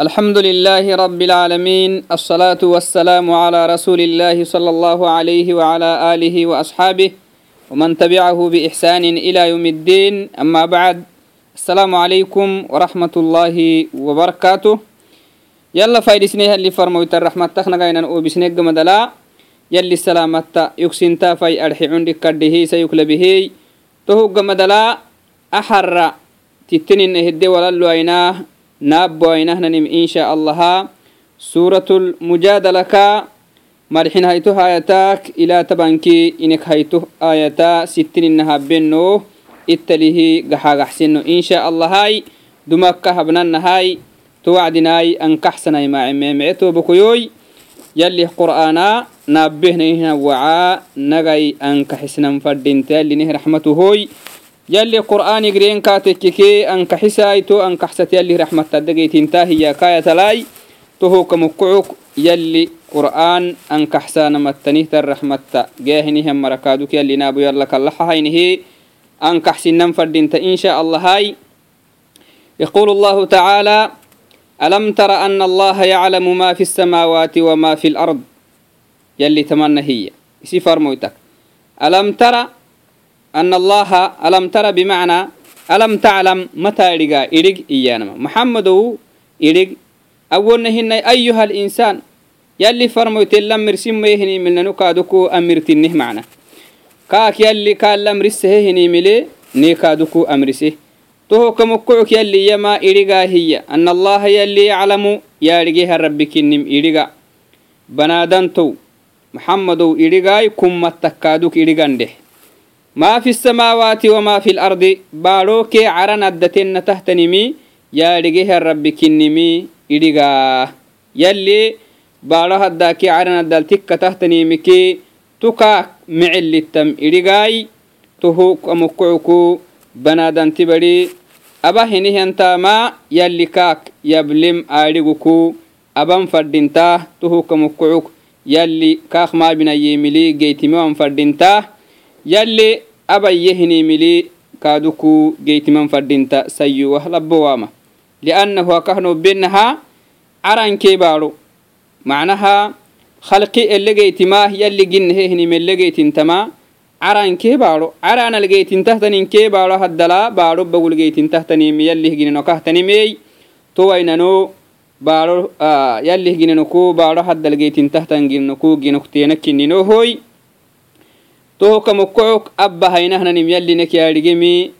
الحمد لله رب العالمين الصلاة والسلام على رسول الله صلى الله عليه وعلى آله وأصحابه ومن تبعه بإحسان إلى يوم الدين أما بعد السلام عليكم ورحمة الله وبركاته يلا فايدسني اللي فرموت الرحمة تخنقين أو بسنق مدلا يلي السلامة يكسنتا في أرحي عندك كده سيكل به تهوق مدلا أحر تتنين هدي وللو naabboainahnanim insha allaha suuratulmujaadalaka madxin marxin haytu hayataak ilaa tabanki inek haytu ayata sittininnahabbenno ittalihi gaxagaxsenno insha allahay dumakka habnannahay towacdinaay ankaxsanay maacememece tobakoyoy yallih qur'aanaa naabbehnaihna wacaa nagai ankaxisnan fadhinta yallinih raxmatuhoy يلي قرآن يقرين كاتككي أنك حسايتو أنك حسات يلي رحمة تدقيت انتهي يا كاية تلاي تهو كمكعوك يلي قرآن أنك حسان متنيه الرحمة جاهني هم مركادوك يلي نابو يلا كالله هينه أنك حسن ننفرد انت إن شاء الله هاي. يقول الله تعالى ألم تر أن الله يعلم ما في السماوات وما في الأرض؟ يلي تمنى هي. سفر موتك. ألم ترى أن الله ألم ترى بمعنى ألم تعلم متى إرجع إرج إيانا محمد إرج أول هن أيها الإنسان يلي فرموت لم مرسم يهني من نكادكو أمرتنه معنا كاك يلي كان لم رسه هني ملي نيكادكو أمرسه تو كمكوك يلي يما إرجع هي أن الله يلي يعلم يا رجيها ربك النم إرجع بنادنتو محمد إرجع maa fi samaawaati wamaa fi lardi? Baadhoo kee caran addatenna tahtanimi yaadhigehen rabbi kinnimi idhigaa yalli baadho haddaa kee caran addal tikka tahtanimikee tukaak mecellittam idhigaay tuhu amukkucuku banaadanti badi aba hinihentaamaa yalli kaak yablem aadhiguku. Aban fadhintaah tuhu kamukkucuk yalli kaak maabinayeemili geytimiwan fadhintaah yalli abayye hinimili kaaduku geytiman fadhinta sayyuwah labbowaama liannahu akahnobbenaha carankee baaro macnaha khalqi elegeytimaah yalli ginnehe hinim carankee baaro caraanalgeytintahtaninke baaro haddala baaro bagulgeytintahtanimi yallih ginenokahtanimey baaro yallih baaro haddalgeytintahtan ginenoku ginokteena kinninohoy tohoka mokko'ok abba haynahnanim yalli nekyaadhigemi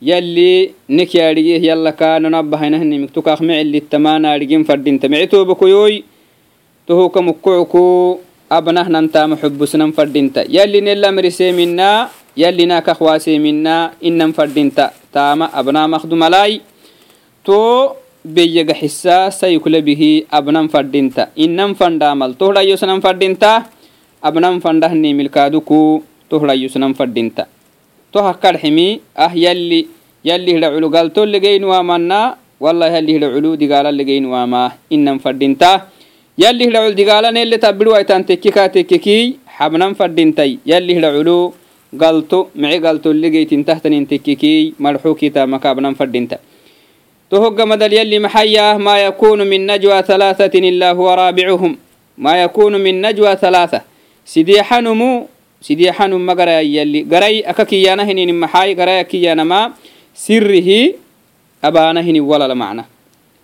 yalli nekyaadhige yalla kaanano abba haynahnanim tukaaq mecelittamaanaadhigin fadhinta mecetobakoyoy tohoka mokko'oku abnahnantama xubusnan fadhinta yalli nelamrisemina yalli nakakwasemina inan fadhinta taama abnamakdumalay to beyyaga xisa sayukulabihi abnan fadhinta inan fandaamal tohdhayosnan fadhinta abnan fandahnimilkaaduku tohrayusnan fadinta. To hakkarximi ah yalli yalli hida culu galtollegeynuwamana walla yalli hida culu digaalallegeynuwama inan fadinta. Yalli hida culu digaalanelle tabbiruwaitan tekki kaa tekkeki xabnan fadintay yalli culu galto mece galtollegeytintahtanin tekkeki marxukitamaka abnan yalli maxayah ma yakunu min najwa thalathatin illa huwa raabicuhum ma yakunu min najwa thalatha. Sidii xanumu sidii xanum sidiixanuma garayayali garay aka kiyana hinini maxay garay akiyanama sirihi abaana walala macna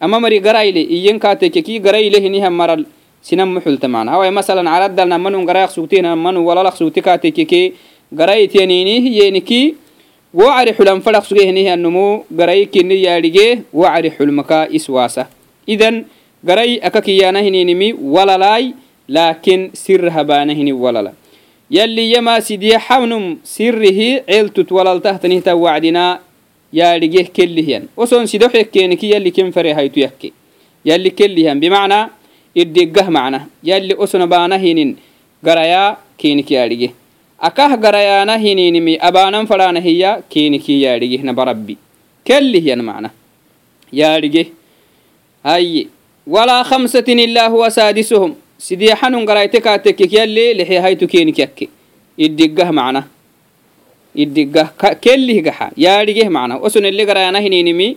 ama mari garayle iyenkaateke ki garayle hiniha maral sinan muxulta macna haway masalan caradalna manun garayak sugtihina manu walalak sugti kaatekeke garaytenini hiyeniki wo cari xulan fadhak suge hinihianumu garayi kini yaadhige wo cari xulmaka iswaasa idan garay aka kiyana laakin sir habaana walala yalli yamaasidiye xamnum sirihi ceeltut walaltahtanihta wacdina yaadhigeh kellihiyan oson sidoxekeeniki yalli ken farehaytu yakke yali kellihiyan bimacna iddigah macna yalli osonabaana hinin garayaa keeniki yaadhige akah garayaana hininimi abaanan fadhaana hiya keeniki yaadhigeh nabarabbi kellihiyan macna yaadhige haye walaa khamsatin illaa huwa saadisuhum sidee xanun garayte kaatekek yalle lexehaytu keenikyake iddiggah macna iddiggah kellihgaxa yaadhigeh macna osonelle garayana hininimi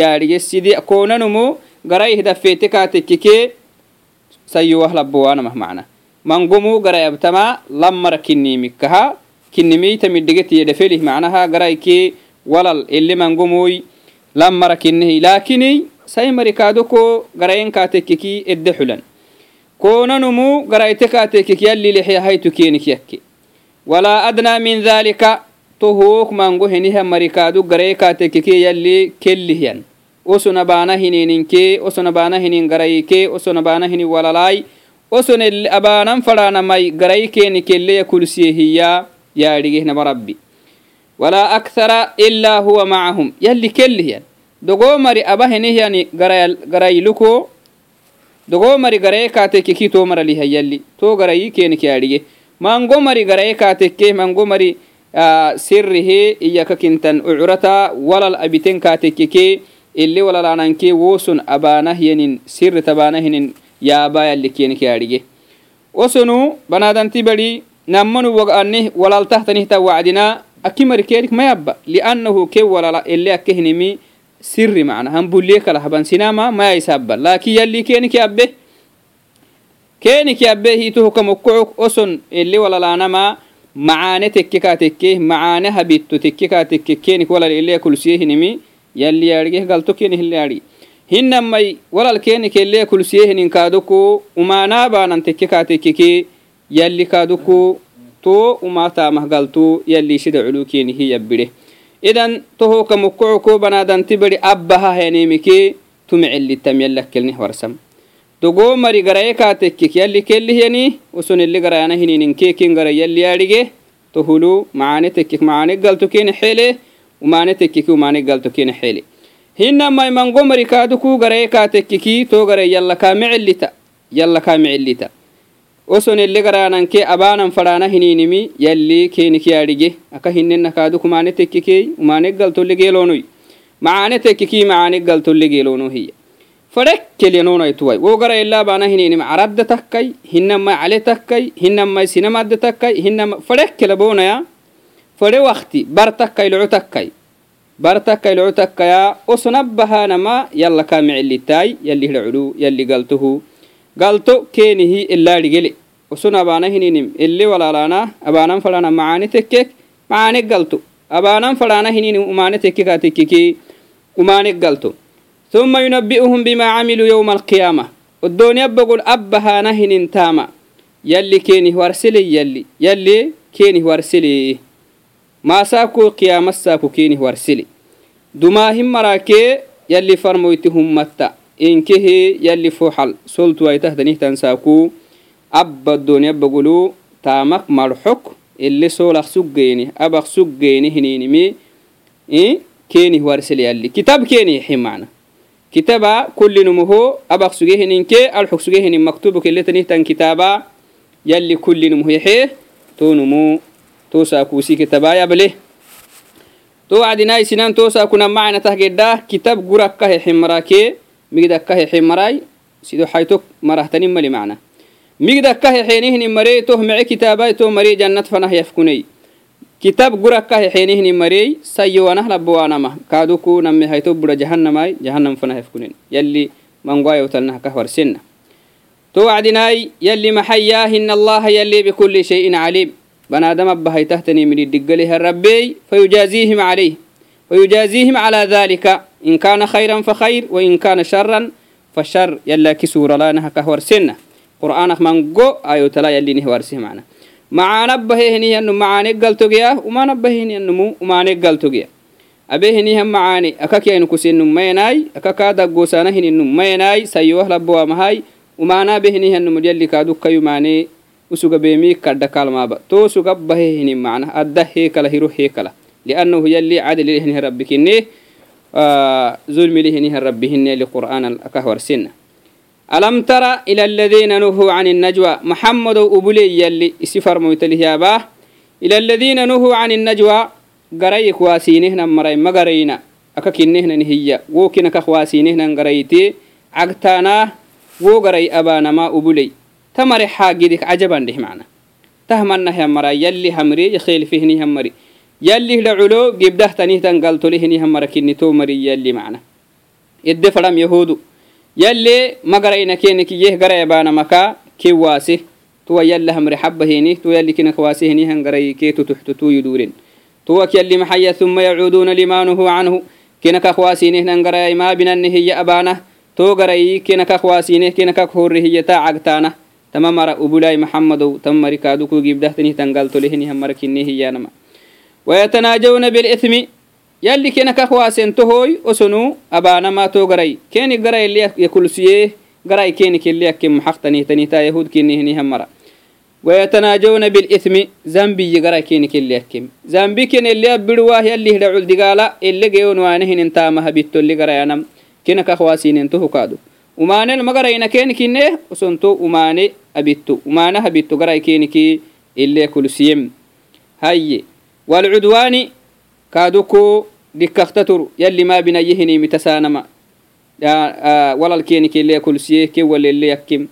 yaadhige side konanumo garayih dafeete kaatekekee sayuwah labbowaanamah macna mangumu garayabtama lammara kinimikkaha kinimiitamidhigetiye dhefelih macnaha garaykee walal ele mangumoy lammara kinnehi laakini say garayen kaatekeki edde xulan konanumu garayte kaatekkiki yalli lexe haytu kenik yakke walaa adnaa min dhalika tohook mango heniha marikaadu garaye kaatekkiki yalli kellihyan osona baana hinininke osona baana hinin garayike osona baana hinin walalay oson abaanan fadhaanamay garay keeni kelleya kulsiyehiya yaadhigehnama rabbi walaa akthara ilaa huwa macahum yalli kellihyan dogoo mari aba henihyani garayluko dogoo mari garaye kaatekkeki too maraliha yalli too garayi keenik yaadhige mango mari garaye kaatekke mango mari sirrihe iyaka kintan ucurata walal abiten kaatekkeke ile walalananke woson abanahyanin sirri tabanahinin yaaba yalli kenik yaadhige osonu banadanti badi nammanu waganih walaltahtanihta wacdina aki mari kenik mayabba liannahu ke walala ile akkehinimi sirri macna hambulie kala haban sinama mayaisabba laakiin yalli keniki abbe? Keniki abbe hituhukamokkook oson ili walalanama macaane tekke kaa tekke macaane habitto tekke kaa tekke kenik walal ile kulsiyehinimi yalli yaadhigeh galto keni hille yaadhi hinamai walal kenik ile kulsiyehinin kaadoko umaanaa baanan tekke kaa tekkeke yalli kaadoko to umaataamah galto yalli shida culu kenihi yabbide idan tohoka mukkuco banadanti bari abbaha henimike tumicilitam yallakkelnih warsam dogo mari garaye kaatekkik yalli kellihyani usonili garayana hinininkekin garay yalli yaadhige tohulu macaane tekkik macaane galto xeele umaane tekkiki umaane galto xeele hinamai mango mari kaaduku garaye kaatekkiki to garay yalla kaamicilita yalla kaamicilita osonelle garananke abanan hininimi yalli kenik yaadhige aka hinena kaaduk maane tekkikey umaane galtolle geelonoy macaane tekkiki macaane galtolle geelono hiya. Fadhekkelyanonaytuway wo gara illa bana hininim caradda takkay hinamai cale takkay hinamai sinamadda takkay hinama fadhekkela bonaya fadhe wakti bar takkay loco takkay bar takkay loco takkaya osonabbahanama yalla kaamicilitay yalli culu yalli galtohu galto kenihi ilaadhigele oson abana hininim ele walalana abanan fadhana macaane tekkek macaane galto abanan fadhana hininim umaane tekkeka tekkeki umaane galto ثم ينبئهم بما عملوا يوم القيامة الدنيا بقول أبهانا هنين تاما يلي كيني ورسلي يلي يلي كيني ورسلي ما ساكو قيامة ساكو كيني ورسلي دماهم مراكي يلي فرمويتهم متى إنكه يلي فوحل سلطوا يتهدنه تنساكو abba donya bagulu taamak marxok ili solak suggeeni abaq suggeeni hininimi keeni warseliyalli kitab keeni yaxin macna kitaba kullinumuhu abak suge hininke alxok suge hinin maktubuk iletanihtan kitaaba yalli kullinumuhu yaxe tonumu tosakuusi kitabaayable to wacdinai sinan tosakuna macna tahgedha kitab gurakka hexin marake migdakka sido xaytok marahtani mali macna كه حمراي سيدو حيتك مرهتني ملي معنا مجدك كه حينهن مري تو معي كتابا تو مري جنة فنه يفكني كتاب قرأك حينه مري سيوانا لبوانما كادوكو نمي هيتو بدا جهنم جهنم فنا يفكنين يلي من قوي وتلنها كهور سنة توعدناي يلي محياه إن الله يلي بكل شيء عليم بنادم بهي تهتني من الدقله الربي فيجازيهم عليه ويجازيهم على ذلك إن كان خيرا فخير وإن كان شرا فشر يلا كسور لانها كهور سنة qur'aanak mango ayotala yalini hewarsih mana macaanabbahehenihianu macaane galtogea umaanabbahehenianumu umaane galtogea abehenihan macaane akakiainukusenum mayanai akakaadaggosaanahininum mayanai sayyowah labboamahay umaanaabehenihanumud yalli kaadukayumaane usugabeemi kaddhakalmaaba too sugabbahehinin macna adda heekala hiro heekala liannahu yalli cadlileheniha rabbikine zulmileheniha rabbihine liqur'aan akahwarsinna alam tara ila aladiina nuhuu can innajwa maxamadow ubuley yalli isi farmoytalihyaabah ila aladiina nuhuu can innajwa garayik waasiinehnan maray magarayna aka kinnehnan hiya wokinakak waasiinehnan garayti cagtaanaah wo garay abaanama ubuley tamare xaagidik cajabandeh macna tahmanahyan mara yalli hamri yakheelfihnihan mari yallih dhaculo gibdah tanihtan galtolehnihan mara kinnitoo mari yalli macna edde fadham yahuudu yalle magarayna kene kiyyeh garayabanamaka kiwaase tuwa yalla hamre xaba hini tuwa yalli kinakwaase hini hangaray keetu tuxtutu yuduuren tuwak yalli maxaya uma yacuuduuna limaanuhu nuhu canhu kinakakwaasiineh nangarayay maabinanne hiya abaanah too garayi kinakakwaasiineh kinakak horre hiya taa cagtaana tama mara ubulay maxamadow tam mari kaaduku gibdahtanih tangaltolehini wayatanaajawna bilithmi كنا كخواسينه ننقرأي ما بنا هي أبانه تو قرأي كنا كخواسينه كنا كخور هي تا عقتانه تمام مرة أبولاي محمد تم مركادو كو جيب دهتني تنقلت لهني هم مركني هي نما ويتناجون بالإثم يلي كنا كخواسين تهوي أسنو أبانا ما تو قرأي كيني قرأي اللي يكل سيه قرأي كيني كلي يكيم حقتني تني تا يهود كيني هني هم مرة ويتناجون بالإثم زنبي يقرأي كيني كلي يكيم زنبي كين اللي أبدواه يلي هدعو الدقالة اللي جيون وانهن انتامها بيتو اللي قرأي أنم كنا كخواسين انتهو كادو umaanel magarayna kenikine usonto umaane abitto umaanaha bitto garay keniki ile kulsiyem hayye walcudwaani kaaduko dikkaktatur yalli ma binayehini mitasaanama walal keniki ile kulsiye ke walele yakkim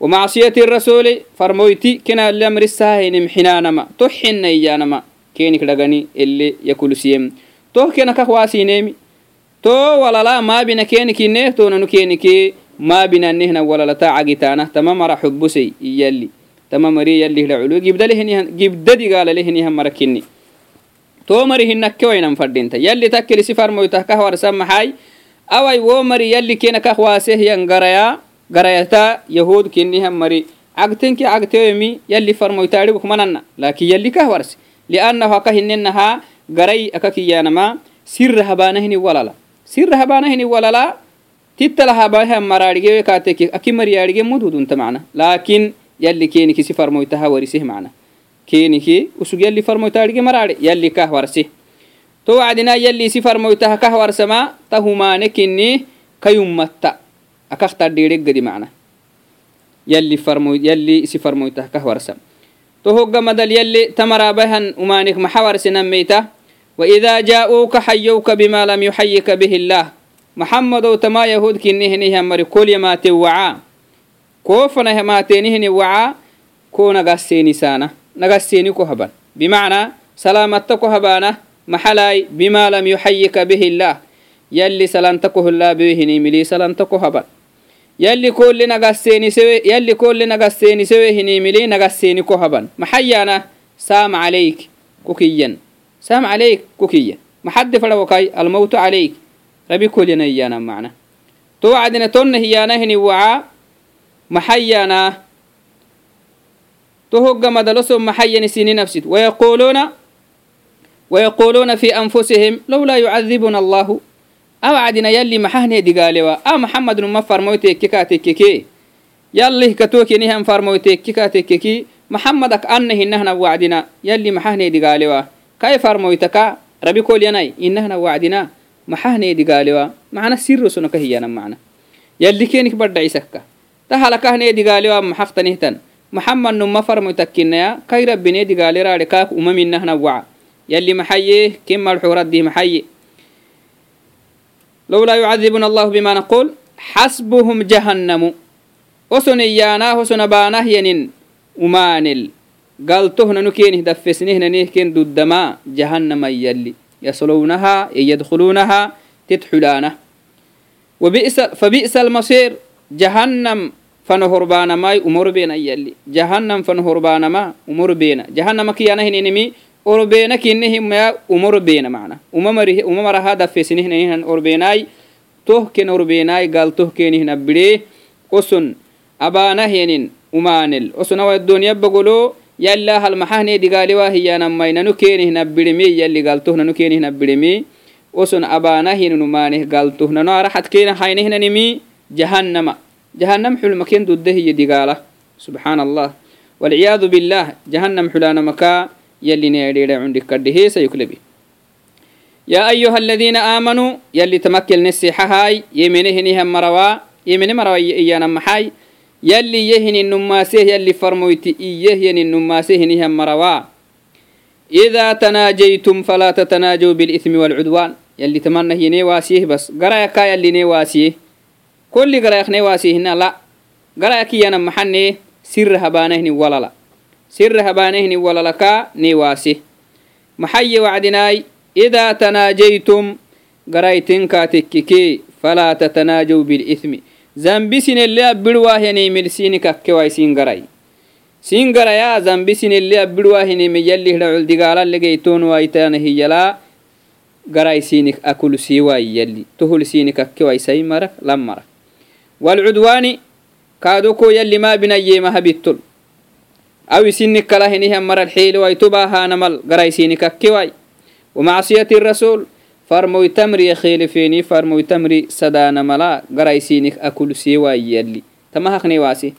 ومعصية الرسول فرمويتي كنا الأمر الساهن محنانما تحن إيانما كينك لغني اللي يكل سيم تو كنا كخواسي نيمي to walala mabina kenikine tonanu kenike mabinanehna walalata cagitana tama mara xubusey iyalli tama mari yallihla culu gibdadigaalalehinihan marakini to mari hinakke wainan fadinta yalli takkelisi farmoytah kah warsan maxay awai wo mari yalli kena kah waasehyan garaya garayata yahud kinihan mari cagtenki cagteyomi yalli farmoytaadhibuk mananna laakiin yalli kah warse liannahu aka hinenaha garay aka kiyanama sirra habanahini walala. Sirra habanahini walala tittala habahan maraadhige kaateke aki mariyaadhige mudhudunta macna laakin yalli keniki si farmoytaha wariseh macna keniki usug yalli farmoytaadhige maraadhe yalli kah warse to wacdina yalli si farmoytaha kah warsama ta humaane kinni kayummatta akaktadhiidheggadi macna yalli farmoy yalli si farmoytaha kah warsam to hogga madal yalli tamarabahan umaanik maxa warsenameyta وإذا جاءوك حيوك بما لم يحيك به الله محمد تما يهود كنهنه مر كل ما توعا كوفنا ما تنهن وعا كو نغسيني سانا nagaseni ko haban. Bimacnaa salaamatta ko habaana maxalay bimaa lam yuxayika bihi illaah yalli salanta koholaabehinimili salanta ko haban. Yalli kolle nagasseenisewehinimili nagasseeni ko haban. Maxayana saam calayk kukiyyan saam calayk kukiyyan maxadde fadhawakai almawtu calayk. Rabi kolyanayyaana macna. To wacdine tonna hiyaana hini wacaa maxayana تهج مدلسهم محيا سين نفسد ويقولون ويقولون في أنفسهم لولا يعذبنا الله أوعدنا يلي محهني دي قالوا أ محمد نما فرموتك كيكاتك كي يلي كتوكي نهم فرموتك كيكاتك كي محمدك أنه نهنا وعدنا يلي محهني دي قالوا كاي فرمويتكا ربي كل يناي إنهنا وعدنا محهني دي قالوا معنا سر سنك هي معنا يلي كينك بدع يسكا تهلك هني دي maxamad numa farmo takkinaya kai rabbine digalerare kaak umaminahna waca yalli maxaye kin marxuradih maxaye lowlaa yucadibuna allahu bima naqul xasbuhum jahannamu. Osoneyyaanah osona baanah yanin umaanel galtohnanu keenih daffesnehnanih ken duddamaa jahannama yalli. Yaslownahaa yadkhuluunahaa titxulaanah fabi'sa almasiir jahannam fano horbanamai umorbeena iyali jahannam fano horbanama umorbeena jahannama kiyana hininimi orbeena kinnehimmaya umorbeena mana uma maraha dafesinihinanihan orbeenai tohken orbeenai gal tohkenihina bidee oson abaanahenin umaanel. Oson awa doniya bagolo yalla halmahahne digaalewa hiyanamai nanu kenihna bidemi yalli galtoh nanu kenihna bidemi oson abaanahinin umaaneh galtoh nanu arahat kena haynehninimi jahannama jahanam xulmaken dudde hiye digaala. Subxaan allah walciyaadu billaah jahanam xulaanamakaa yalineedheedhe cundhikadheheesa yuklebi yaa ayuha aladiina aamanuu yalli tamakelne seexahaay yemene henihan marawaa yemene marawa iyaanan maxaay yalli yehinin nummaaseh yalli farmoyti iyehyinin nummaase henihan marawaa. Idaa tanaajaytum falaa tatanaajaw bilithmi waalcudwaan yalli tamanah yenee waasiyeh bas. Garayakaa yallinee waasiyeh kolli garayakne waasihina la. Garayakiyana maxane sira habaanahni walala. Sira habaanahni walalaka ne waasi. Maxaye wacdinaay idaa tanaajaytum garaytinkaa tekkikee falaa tatanaajaw bilithmi zambisinelle abbirwaahyanei garay. Siin garaya zambisinelle abbirwaahineme yallihra culdigaalallageytoonwaaytana hiyalaa garay siinik akulsii yalli. Tohul marak lam walcudwani kaadoko yalli ma binayemaha bittol awi sinik kala hinihan maral xiiliwai tubaahanamal garai sini kakkewai ومعصية الرسول farmoy tamri yakhelefeni farmoy tamri sadana mala garaysinik akul siwa yalli tamahakne wase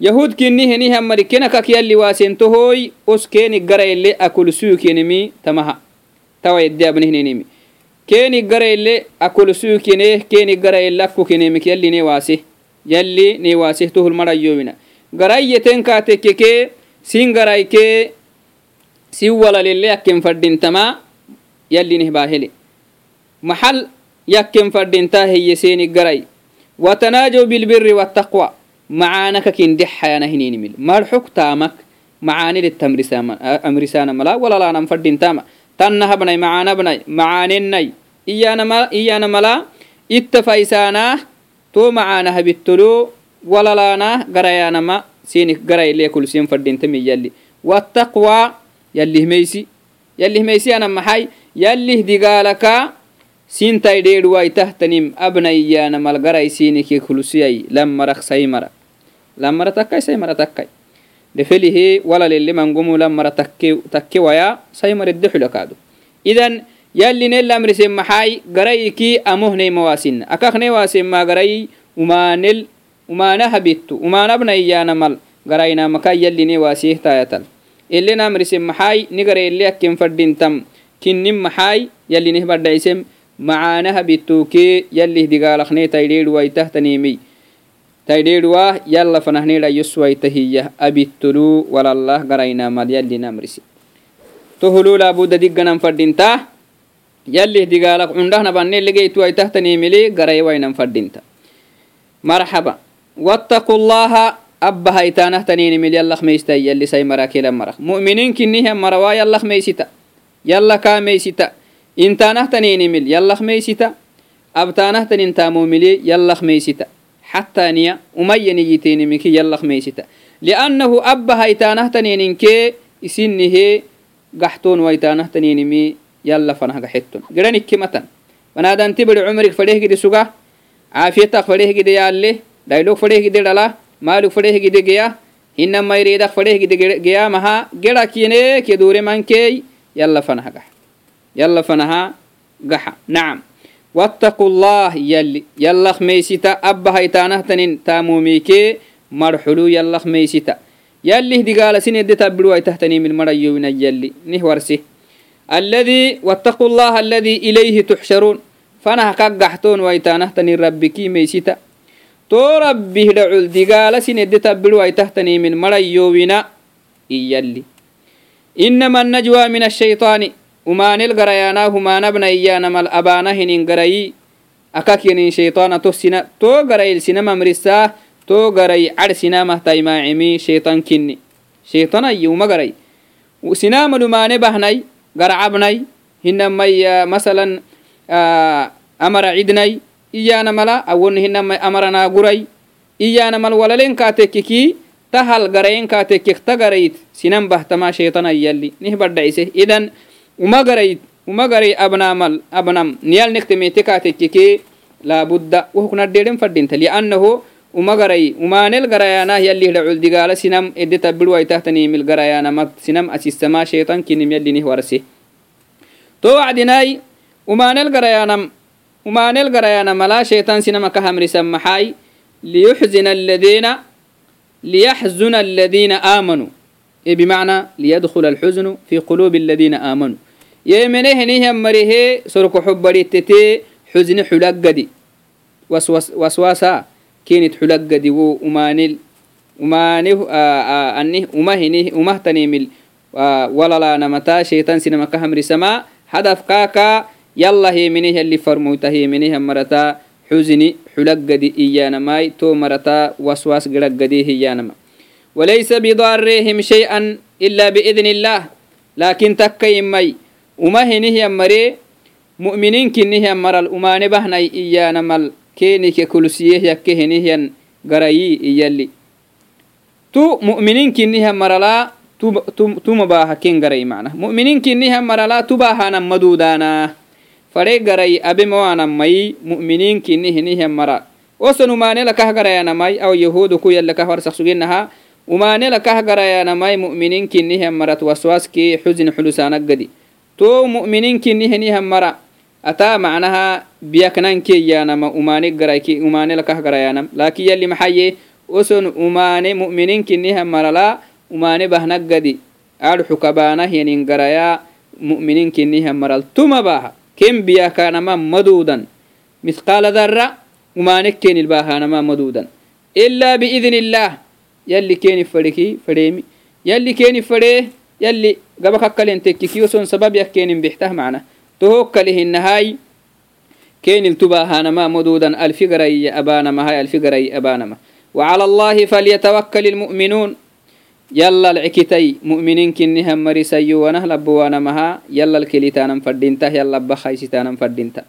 yahud kinni heni hammari kenakak yalli wasentohoy os kenik garayle akul suukenimi tamaha tawa yedde abnehninimi keeni garayle akolsuu kineh keeni garayle akkukinemik yalli newaase yalli tohul marayowina garayyeten kaatekkekee sin garaykee sin walalille yakken fadhintama yalli neh maxal yakken fadhintaa heyyeseeni garay watanaajaw bilbiri wattaqwa macaanaka kindexayana hininimil marxuk taamak macaanile tamrisaana mala walalaanam fadhintama tannahabnay macaanabnay macaanennay iyana mala ittafa isaanah to macaana habittolo walalaanah garayaanama sini garaylekulsin fadhintami yalli. Wattaqwa yallihmeysi yallihmeysi ana maxay? Yallih digaalaka sintai dheedhuwaitahtanim abnaiyana malgaray sinike kulusiyai lamaraksayi mara lamara takkai sai takkai defelihe walalele lamara takke waya sai xulakaado idan yalline lamrisen maxai garayiki amohnei mawasinna akakne wasenma garai umanel umana habittu umana abnaiyana mal garayna maka yalline wasih tayatal ele namrisen maxai nigara ele akken faddintam kinnin maxai yallineh badhaisem macaanaha bittuukee yallih digaalakne taydheedhuwaitahtanimi taydheedhuwa yalla fanahnedhayoswaitahiyah abittulu walallah garaynamal yallinamrisi tohulu laabuda digganan fadhinta yallih digaalak cundahna bannelegeytuwaitahtanimili garayawainan fadhinta marxaba wattaqu llaha abba haytaanahtaninimil yallak meystay yalli say marakela marak mu'miniin kinnihan marawa yallak yalih digaalak cundhahnabanne legeytuwaitahtanimili garaywainan fadhinta marxaba wattaqu llaha abba haytaanahtaninimil yallakmeysita yallisay marakila marak mu'minin kinnihian marawaa yallakmeysita yallakaameysita intaanahtaninimil yallakmeysita abtaanahtanintaamoomili yallakmeysita xattaaniya umayyaniyiteenimiki yallakmeysita liannahu abba haytaanahtaninnkee gaxtoon waytaanahtaninimi سقا عافيتك فريه قد يالي دايلوك فريه قد دلا مالك فريه قد قيا إنما يريدك فريه قد قيا مها قرا كينيك يدور منكي يلا فنه قح يلا فنها قحا نعم واتقوا الله يلي يلا خميستا أبا هيتانه تنين تاموميكي مرحلو يلا خميستا يلي دي قال سين يدي تبلو تهتني من مريو من يلي نهورسي الذي واتقوا الله الذي إليه تحشرون فانا كقحتون ويتانه تنين ربكي ميستا تو ربي دعول دي قال سين يدي تبلو تهتني من مريو من يلي إنما النجوى من الشيطان umaanel garayaana humaanabna iyanamal abaana hinin garayi akakinin shayطana to sina to garayil sinamamrisa to garay cad sinamahtaimaacimi shayطan kinni shayطanayi uma garay sinamad umaane bahnay garcabnay hinamay masalan amara cidnay iyanamala awon hinamay amaranaguray iyanamal walalenkaatekkiki tahal garayenkatekkek ta garayit sinan bahtama shayطana yalli. Nih badhaise idan umagaray umagaray abnamal abnam. Niyal nektemete katekkeke labudda wohuknadheden fadinta liannahu umagarai umanel garayaanah yallihda culdigaala sinam ede tabiwaitahtanimil garayaanamad sinam asisama sheitan kinim warse to wacdinai umanel garayaanam umanel garayaana mala sheitan sinama ka hamrisan maxai liyuxzina aladiina liyaxzuna aladiina aamanuu e bimacna liyadkhula alxuznu fi qulubi aladiina aamanuu yeemenehenihan marihe sorko xobadhitetee xusni xulagadi waswasa وسوس وسواسا كانت حلقدي ومانل ومانه أنه ومهنه ومهتنيمل ولا لا نمتا شيطان سينما كهم رسما هدف كاكا يلا هي منه اللي فرموته هي منه مرتا حزني حلقدي إيانا ماي تو مرتا وسواس قلقدي هيانا وليس بضارهم شيئا إلا بإذن الله لكن تكيم مي uma hinihiyan mare mu'miniin kinnihiyan maral umane bahnai keenike kulusiyehyake henehyan garayi iyalli. Tu mu'mininkiniha maralaa tuma baaha ken garay mana mu'mininkiniha maralaa tubaahanan maduudaanaa. Fare garay abemawaanan mayi mu'mininkini henihian mara. Osonu umaanelakah garayanamai aw yahudu ku yallakah warsaqsugenaha umaanelakah garayanamai mu'mininkinihian marat waswaskee xuzin xulusaanagadi to mu'mininkini henihan mara ataa macnaha biyaknankeyanama umane garayke umane lakah garayanam laakiin yali maxaye oson umane mu'mininkiniha marala umane bahnagadi adxukabaanah yanin garaya mu'mininkiniha maral. Tuma baha ken biyakanama madudan mithqaala dharra umane kenil bahanama madudan ilaa biidn illaah yali keni fadheki fadheemi. Yali keni fadhee yali gaba kakkalenteki kiyoson sabab yakenin bixtah macnah توك له النهاي كين tohokkalihinahai keniltubahanama modudan alfigarai abanama hai alfigarai abanama. وعلى الله فليتوكل المؤمنون يلا العكتي مؤمنين كنهم مرسي ونهل بوانا مها يلا الكليتان فردينته يلا بخيستانا فردينته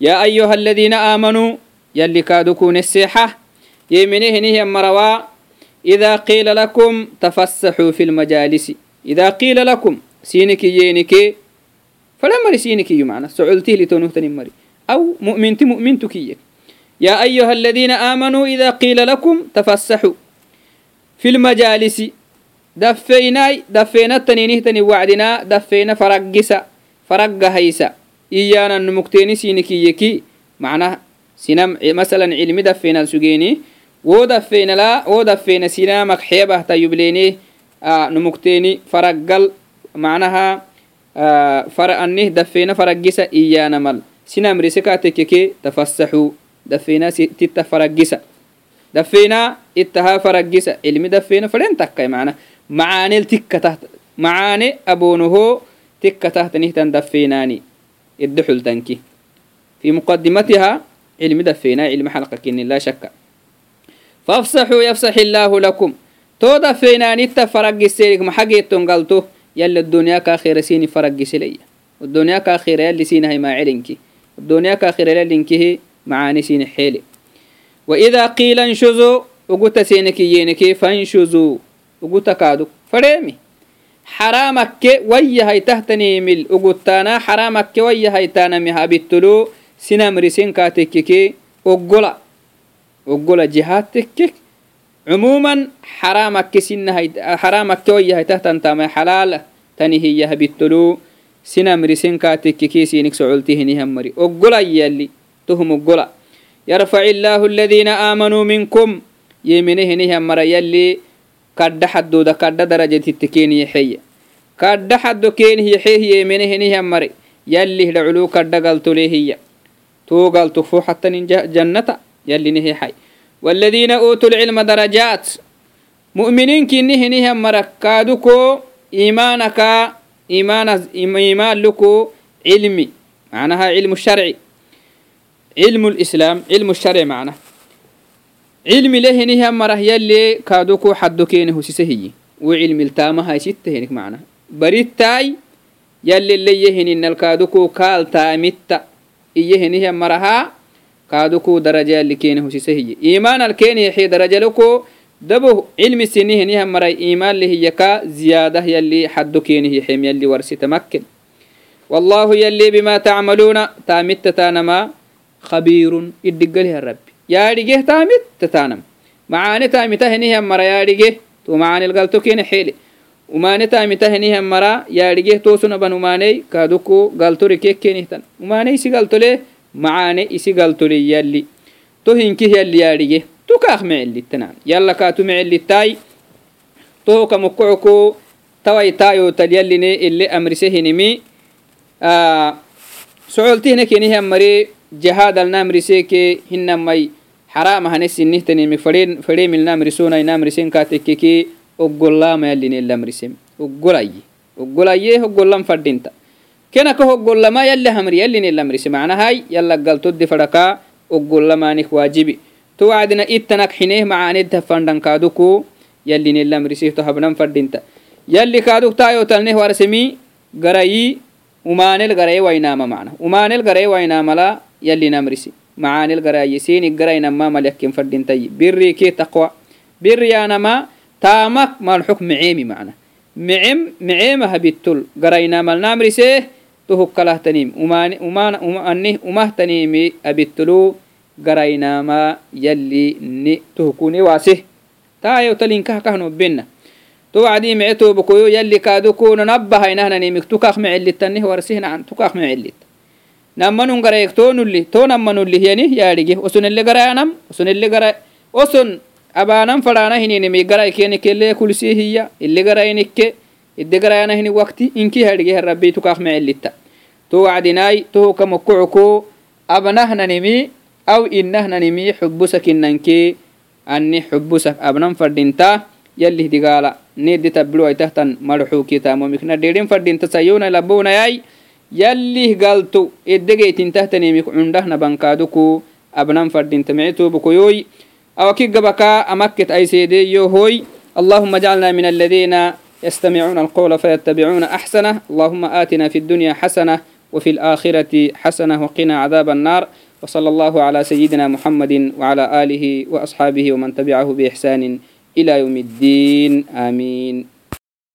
يا أيها الذين آمنوا يلي كادكو نسيحة يمنيه نهم مروا إذا قيل لكم تفسحوا في المجالس إذا قيل لكم سينك يينك فلا مري سينك يمعنا سعلتي لتنهتني مري أو مؤمنت مؤمنتك يا أيها الذين آمنوا إذا قيل لكم تفسحوا في المجالس دفينا دفينا التنينه تني وعدنا دفينا فرقسا فرق هيسا إيانا نمكتيني سينكي يكي معناه sinam masalan cilmi dafenan sugeni wo dafena la wo dafena sinamak xeebahta yubleni numukteni faraggal macnaha fara anih dafeena faragisa iyanamal sinamrise kaatekeke tafasaxu dafeena titta faragisa dafeena ittaha faragisa ilmi dafeena fadhen takkai mana macaanel tikkatah macaane aboonoho tikkatahtanihtan dafeenaani iddoxultanki fi muqadimatiha ilmi dafeena ilmi xalqa kinin laa shakka fafsaxuu yafsax illaahu lakum too dafeenaanitta faragiseelik maxageetton galto فرق السيرك محقي تنقلتو يلا الدنيا كاخير سيني فرق سلي الدنيا كاخير يلي سيني هي ما علنكي الدنيا كاخير يلي انكي معاني سيني حيلي وإذا قيل انشزوا وقلت سينك ينكي فانشزوا وقلت كادو فريمي حرامك ويا هي تهتني مل وقلتانا حرامك ويا هي تانا مها بالتلو sinamrisen kaa tekkeke oggola oggola jihaad tekkek عموما حرامك سنة حرامك تويا تهتن تام حلال تني هي بالتلو سنة مرسين كاتك كيسي نك سعولته نهم مري أقول يلي تهم أقول يرفع الله الذين آمنوا منكم يمنه نهم مري يلي كد حدو دا كد درجة التكين يحيي كد حدو كين يحيي يمنه نهم مري يلي لعلو كد قلت هي توقال تفو حتى جنة يلي نهي حي والذين أوتوا العلم درجات مؤمنين كي نهي نهي مركادكو إيمانك إيمان إيمان لكو علمي معناها علم الشرعي علم الإسلام علم الشرع معنا علم له نهي مره يلي كادوكو حدوكينه سيسهي وعلم التامها ستهنك معنا بريتاي يلي اللي يهن إن الكادوكو كال تامتا إيه هنيه مرها كادوكو درجة اللي كينه سيسهي. إيمان الكيني حي درجة لكو دبو علم سنه نيهم مرأي إيمان لهي يكا زيادة يلي حدو كينه حمي يلي ورسي تمكن. والله يلي بما تعملون تامت تانما خبير إدقلها الرب يا رجه تامت تتانم. معاني تامته نها مرأي يا رجه تو معاني القلتو كين حيلي. وماني تامته نها مرا يا رجيه توسنا بن وماني كادوكو قلتو ركيك كينه تن. وماني سي قلتو ليه؟ macaane isi galtole yalli to hinkih yalli yaadhige to kaak mecelitanan yalla kaatu mecelittai tohoka mokoco tawai taayotal yalline ile amrise hinimi socoltihne kenihan mare jahadalna amriseke hinamai حرام هنس النهتني فرين فرين من نامرسونا نامرسين كاتككي oggolama yallin elamrisem oggolaye oggolaye hoggolan kena ka hoggolama yalli hamri yallinellamrise macnahay yalla galtoddi fadhaka oggolamanik waajibi to wacdina ittanak xineeh macaanedta fandhankaaduku yallinellamrisih to habnan fadhinta yalli kaaduk taayotalneh warsemi garayi umaanel garaye wainaama macna. Umaanel garaye wainaamala yallinamrisi macaanel garayisini garaynama malyakken fadhintayi birri taqwa. Birriyaanama taamak malxuk miceemi macna. Micem miceemaha bittul. Garaynamalnaamrisee تهك كله تنيم وما وما أنه وما تنيمي أبتلو قراينا ما يلي ني تهكوني واسه. تايو تلين كه كهنو بينا. توعدي معتو بكويو يلي كادو كون نبها ينهنا نيمك. تكاخ معلت تنه ورسهنا عن تكاخ معلت نمنون غرايك تو نولي. تو نمنون لي يعني ياريجي. وسن اللي غراينم وسن اللي غراي وسن أبانم فرانا هني نمي غراي كيني كله كل شيء هي اللي غراينك إدي غراينا هني وقتي. إنكي هرجي ربي تكاخ معلت تو وعدناي تو كمكعكو أبنهنا نمي أو إنهنا نمي حبسك إننكي أني حبسك أبنم فردينتا يلي دقالا نيدي تبلو أي تهتن مرحو كتامو مكنا ديرين فردينتا سيونا لبونا ياي يلي قالتو إدقيتين تهتني مك عندهنا بنكادوكو أبنم فردينتا معتو بكويوي أو كي قبكا أمكت أي سيدي يوهوي اللهم اجعلنا من الذين يستمعون القول فيتبعون أحسنه اللهم آتنا في الدنيا حسنة وفي الآخرة حسنة وقنا عذاب النار وصلى الله على سيدنا محمد وعلى آله وأصحابه ومن تبعه بإحسان إلى يوم الدين. آمين.